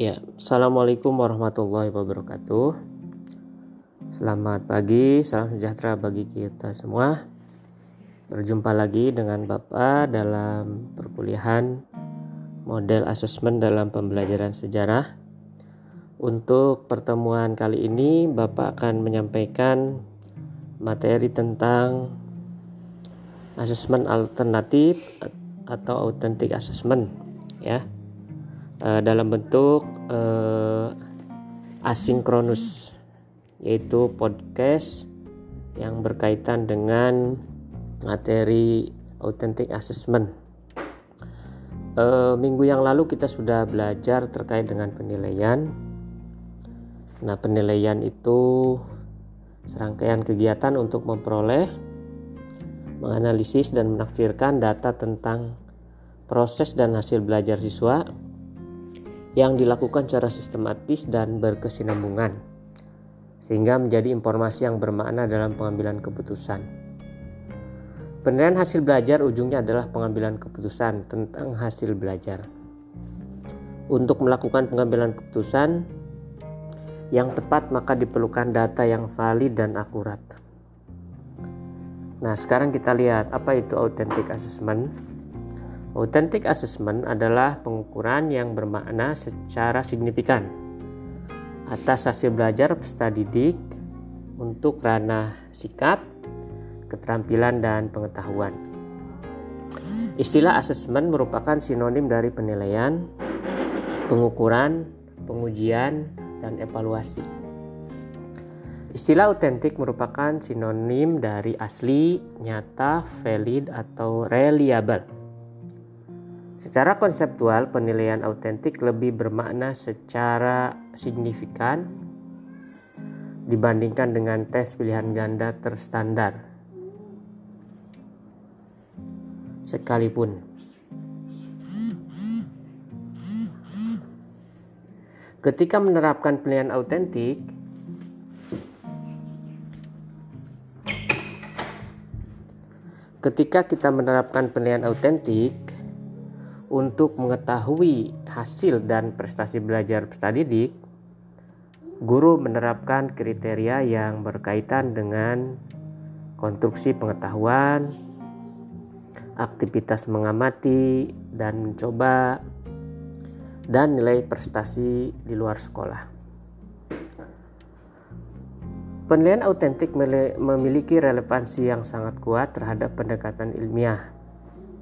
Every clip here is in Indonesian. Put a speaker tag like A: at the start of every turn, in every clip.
A: Ya, assalamualaikum warahmatullahi wabarakatuh. Selamat pagi, salam sejahtera bagi kita semua. Berjumpa lagi dengan Bapak dalam perkuliahan model asesmen dalam pembelajaran sejarah. Untuk pertemuan kali ini, Bapak akan menyampaikan materi tentang asesmen alternatif atau authentic assessment, ya uh, dalam bentuk uh, asinkronus yaitu podcast yang berkaitan dengan materi authentic assessment. Uh, minggu yang lalu kita sudah belajar terkait dengan penilaian. Nah, penilaian itu serangkaian kegiatan untuk memperoleh, menganalisis dan menafsirkan data tentang proses dan hasil belajar siswa yang dilakukan secara sistematis dan berkesinambungan, sehingga menjadi informasi yang bermakna dalam pengambilan keputusan. Penilaian hasil belajar ujungnya adalah pengambilan keputusan tentang hasil belajar. Untuk melakukan pengambilan keputusan yang tepat, maka diperlukan data yang valid dan akurat. Nah, sekarang kita lihat apa itu authentic assessment. Authentic assessment adalah pengukuran yang bermakna secara signifikan atas hasil belajar peserta didik untuk ranah sikap, keterampilan, dan pengetahuan. Istilah asesmen merupakan sinonim dari penilaian, pengukuran, pengujian, dan evaluasi. Istilah autentik merupakan sinonim dari asli, nyata, valid, atau reliable. Secara konseptual, penilaian autentik lebih bermakna secara signifikan dibandingkan dengan tes pilihan ganda terstandar. Sekalipun ketika menerapkan penilaian autentik, ketika kita menerapkan penilaian autentik, untuk mengetahui hasil dan prestasi belajar peserta didik, guru menerapkan kriteria yang berkaitan dengan konstruksi pengetahuan, aktivitas mengamati dan mencoba, dan nilai prestasi di luar sekolah. Penilaian autentik memiliki relevansi yang sangat kuat terhadap pendekatan ilmiah.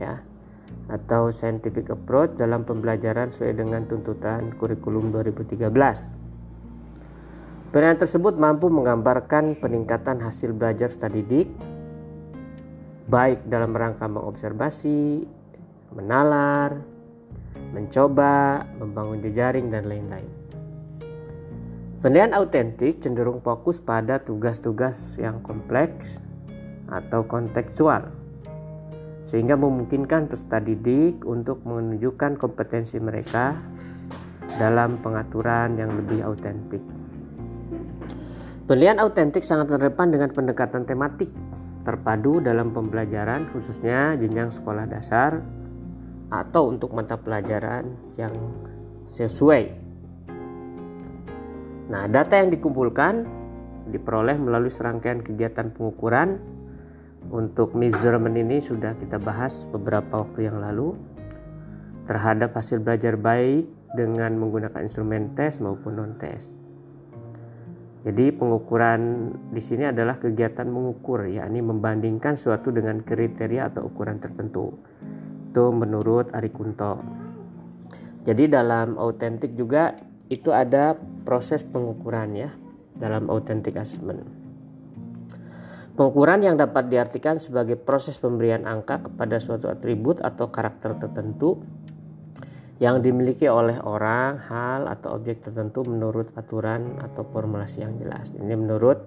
A: Ya, atau scientific approach dalam pembelajaran sesuai dengan tuntutan kurikulum 2013. Penilaian tersebut mampu menggambarkan peningkatan hasil belajar studi didik baik dalam rangka mengobservasi, menalar, mencoba, membangun jejaring dan lain-lain. Penilaian autentik cenderung fokus pada tugas-tugas yang kompleks atau kontekstual sehingga memungkinkan peserta didik untuk menunjukkan kompetensi mereka dalam pengaturan yang lebih autentik. Penilaian autentik sangat relevan dengan pendekatan tematik terpadu dalam pembelajaran khususnya jenjang sekolah dasar atau untuk mata pelajaran yang sesuai. Nah, data yang dikumpulkan diperoleh melalui serangkaian kegiatan pengukuran untuk measurement ini sudah kita bahas beberapa waktu yang lalu terhadap hasil belajar baik dengan menggunakan instrumen tes maupun non tes. Jadi pengukuran di sini adalah kegiatan mengukur, yakni membandingkan suatu dengan kriteria atau ukuran tertentu. Itu menurut Ari Kunto. Jadi dalam autentik juga itu ada proses pengukuran ya dalam authentic assessment. Pengukuran yang dapat diartikan sebagai proses pemberian angka kepada suatu atribut atau karakter tertentu yang dimiliki oleh orang, hal, atau objek tertentu menurut aturan atau formulasi yang jelas. Ini menurut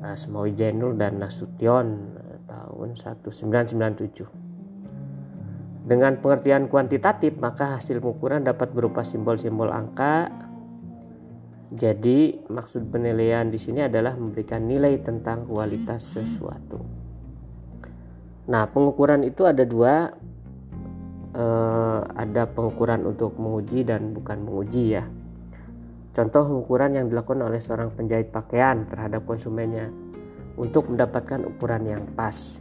A: uh, Semawi Jainul dan Nasution uh, tahun 1997. Dengan pengertian kuantitatif, maka hasil pengukuran dapat berupa simbol-simbol angka, jadi maksud penilaian di sini adalah memberikan nilai tentang kualitas sesuatu. Nah, pengukuran itu ada dua. eh, ada pengukuran untuk menguji dan bukan menguji ya. Contoh pengukuran yang dilakukan oleh seorang penjahit pakaian terhadap konsumennya untuk mendapatkan ukuran yang pas.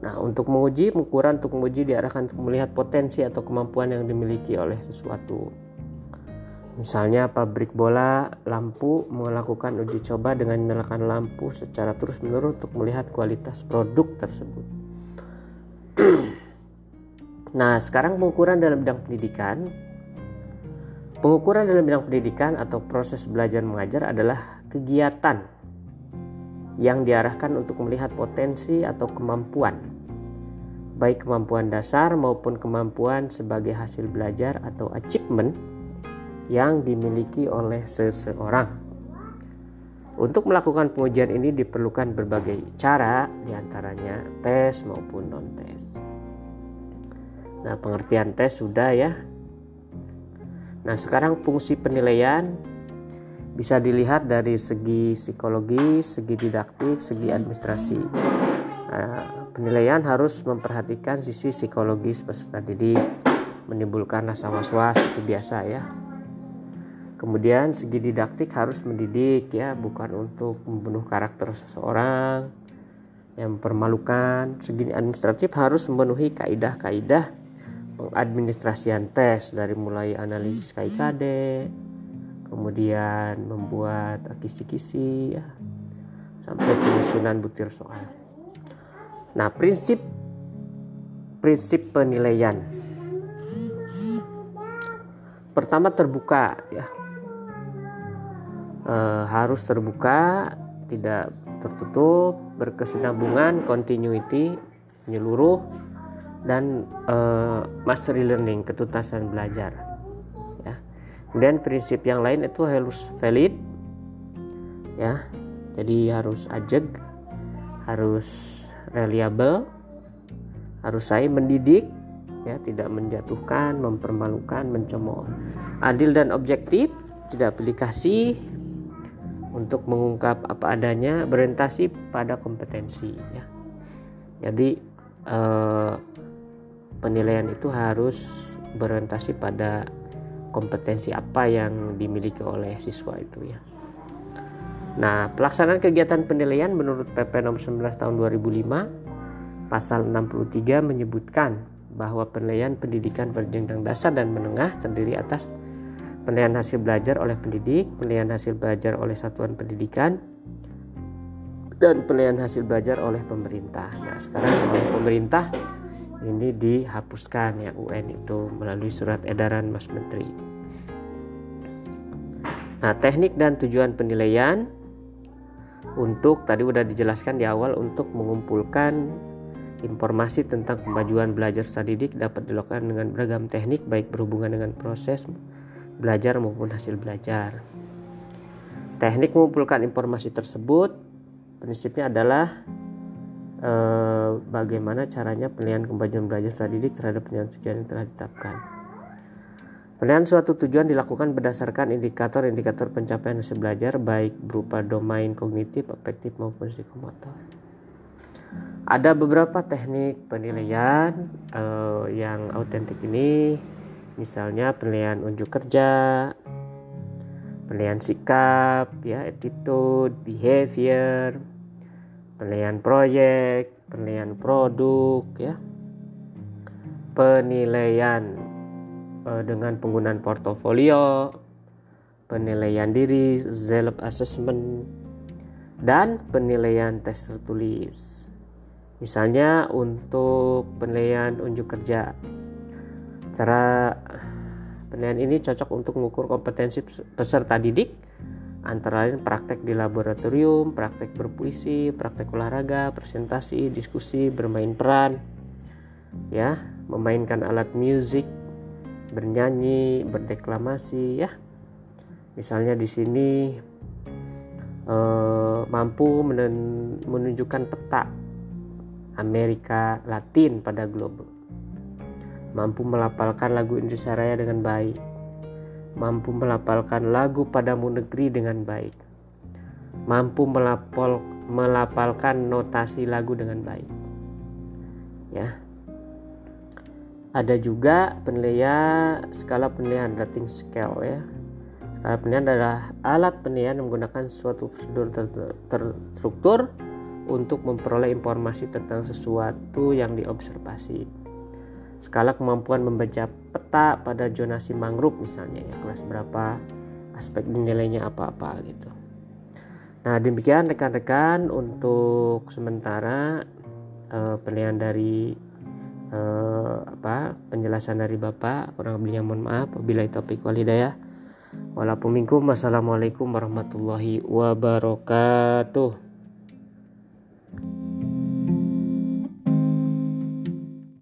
A: Nah, untuk menguji, ukuran untuk menguji diarahkan untuk melihat potensi atau kemampuan yang dimiliki oleh sesuatu. Misalnya pabrik bola lampu melakukan uji coba dengan menyalakan lampu secara terus-menerus untuk melihat kualitas produk tersebut. nah, sekarang pengukuran dalam bidang pendidikan. Pengukuran dalam bidang pendidikan atau proses belajar mengajar adalah kegiatan yang diarahkan untuk melihat potensi atau kemampuan, baik kemampuan dasar maupun kemampuan sebagai hasil belajar atau achievement yang dimiliki oleh seseorang. Untuk melakukan pengujian ini diperlukan berbagai cara, di antaranya tes maupun non-tes. Nah, pengertian tes sudah ya. Nah, sekarang fungsi penilaian bisa dilihat dari segi psikologi, segi didaktik, segi administrasi. Nah, penilaian harus memperhatikan sisi psikologis peserta didik, menimbulkan rasa was-was itu biasa ya. Kemudian segi didaktik harus mendidik ya, bukan untuk membunuh karakter seseorang yang mempermalukan. Segi administratif harus memenuhi kaidah-kaidah pengadministrasian tes dari mulai analisis KIKD, kemudian membuat kisi-kisi ya, sampai penyusunan butir soal. Nah, prinsip prinsip penilaian. Pertama terbuka ya. E, harus terbuka, tidak tertutup, berkesinambungan, continuity, menyeluruh dan e, mastery learning, ketuntasan belajar. Kemudian prinsip yang lain itu harus valid ya. Jadi harus ajeg, harus reliable, harus saya mendidik ya, tidak menjatuhkan, mempermalukan, mencemooh. Adil dan objektif, tidak aplikasi untuk mengungkap apa adanya, berorientasi pada kompetensi ya. Jadi eh, penilaian itu harus berorientasi pada kompetensi apa yang dimiliki oleh siswa itu ya. Nah, pelaksanaan kegiatan penilaian menurut PP nomor 19 tahun 2005 pasal 63 menyebutkan bahwa penilaian pendidikan berjenjang dasar dan menengah terdiri atas penilaian hasil belajar oleh pendidik, penilaian hasil belajar oleh satuan pendidikan, dan penilaian hasil belajar oleh pemerintah. Nah, sekarang oleh pemerintah ini dihapuskan ya UN itu melalui surat edaran Mas Menteri. Nah, teknik dan tujuan penilaian untuk tadi sudah dijelaskan di awal untuk mengumpulkan informasi tentang kemajuan belajar didik dapat dilakukan dengan beragam teknik baik berhubungan dengan proses belajar maupun hasil belajar. Teknik mengumpulkan informasi tersebut prinsipnya adalah eh, bagaimana caranya penilaian kemajuan belajar didik terhadap penilaian tujuan yang telah ditetapkan. Penilaian suatu tujuan dilakukan berdasarkan indikator-indikator pencapaian hasil belajar baik berupa domain kognitif, afektif maupun psikomotor. Ada beberapa teknik penilaian uh, yang autentik ini, misalnya penilaian unjuk kerja, penilaian sikap, ya attitude, behavior, penilaian proyek, penilaian produk ya. Penilaian uh, dengan penggunaan portofolio, penilaian diri, self assessment dan penilaian tes tertulis. Misalnya untuk penilaian unjuk kerja. Cara penilaian ini cocok untuk mengukur kompetensi peserta didik antara lain praktek di laboratorium, praktek berpuisi, praktek olahraga, presentasi, diskusi, bermain peran, ya, memainkan alat musik, bernyanyi, berdeklamasi, ya. Misalnya di sini eh, mampu menunjukkan peta Amerika Latin pada globe, mampu melapalkan lagu Indonesia Raya dengan baik mampu melapalkan lagu padamu negeri dengan baik, mampu melapol, melapalkan notasi lagu dengan baik. Ya. ada juga penilaian skala penilaian rating scale ya skala penilaian adalah alat penilaian menggunakan suatu prosedur terstruktur untuk memperoleh informasi tentang sesuatu yang diobservasi skala kemampuan membaca peta pada zonasi mangrove misalnya ya kelas berapa aspek nilainya apa-apa gitu. Nah demikian rekan-rekan untuk sementara eh, penilaian dari eh, apa penjelasan dari Bapak. Kurang lebihnya mohon maaf bila topik walidayah walaupun minkum wassalamualaikum warahmatullahi wabarakatuh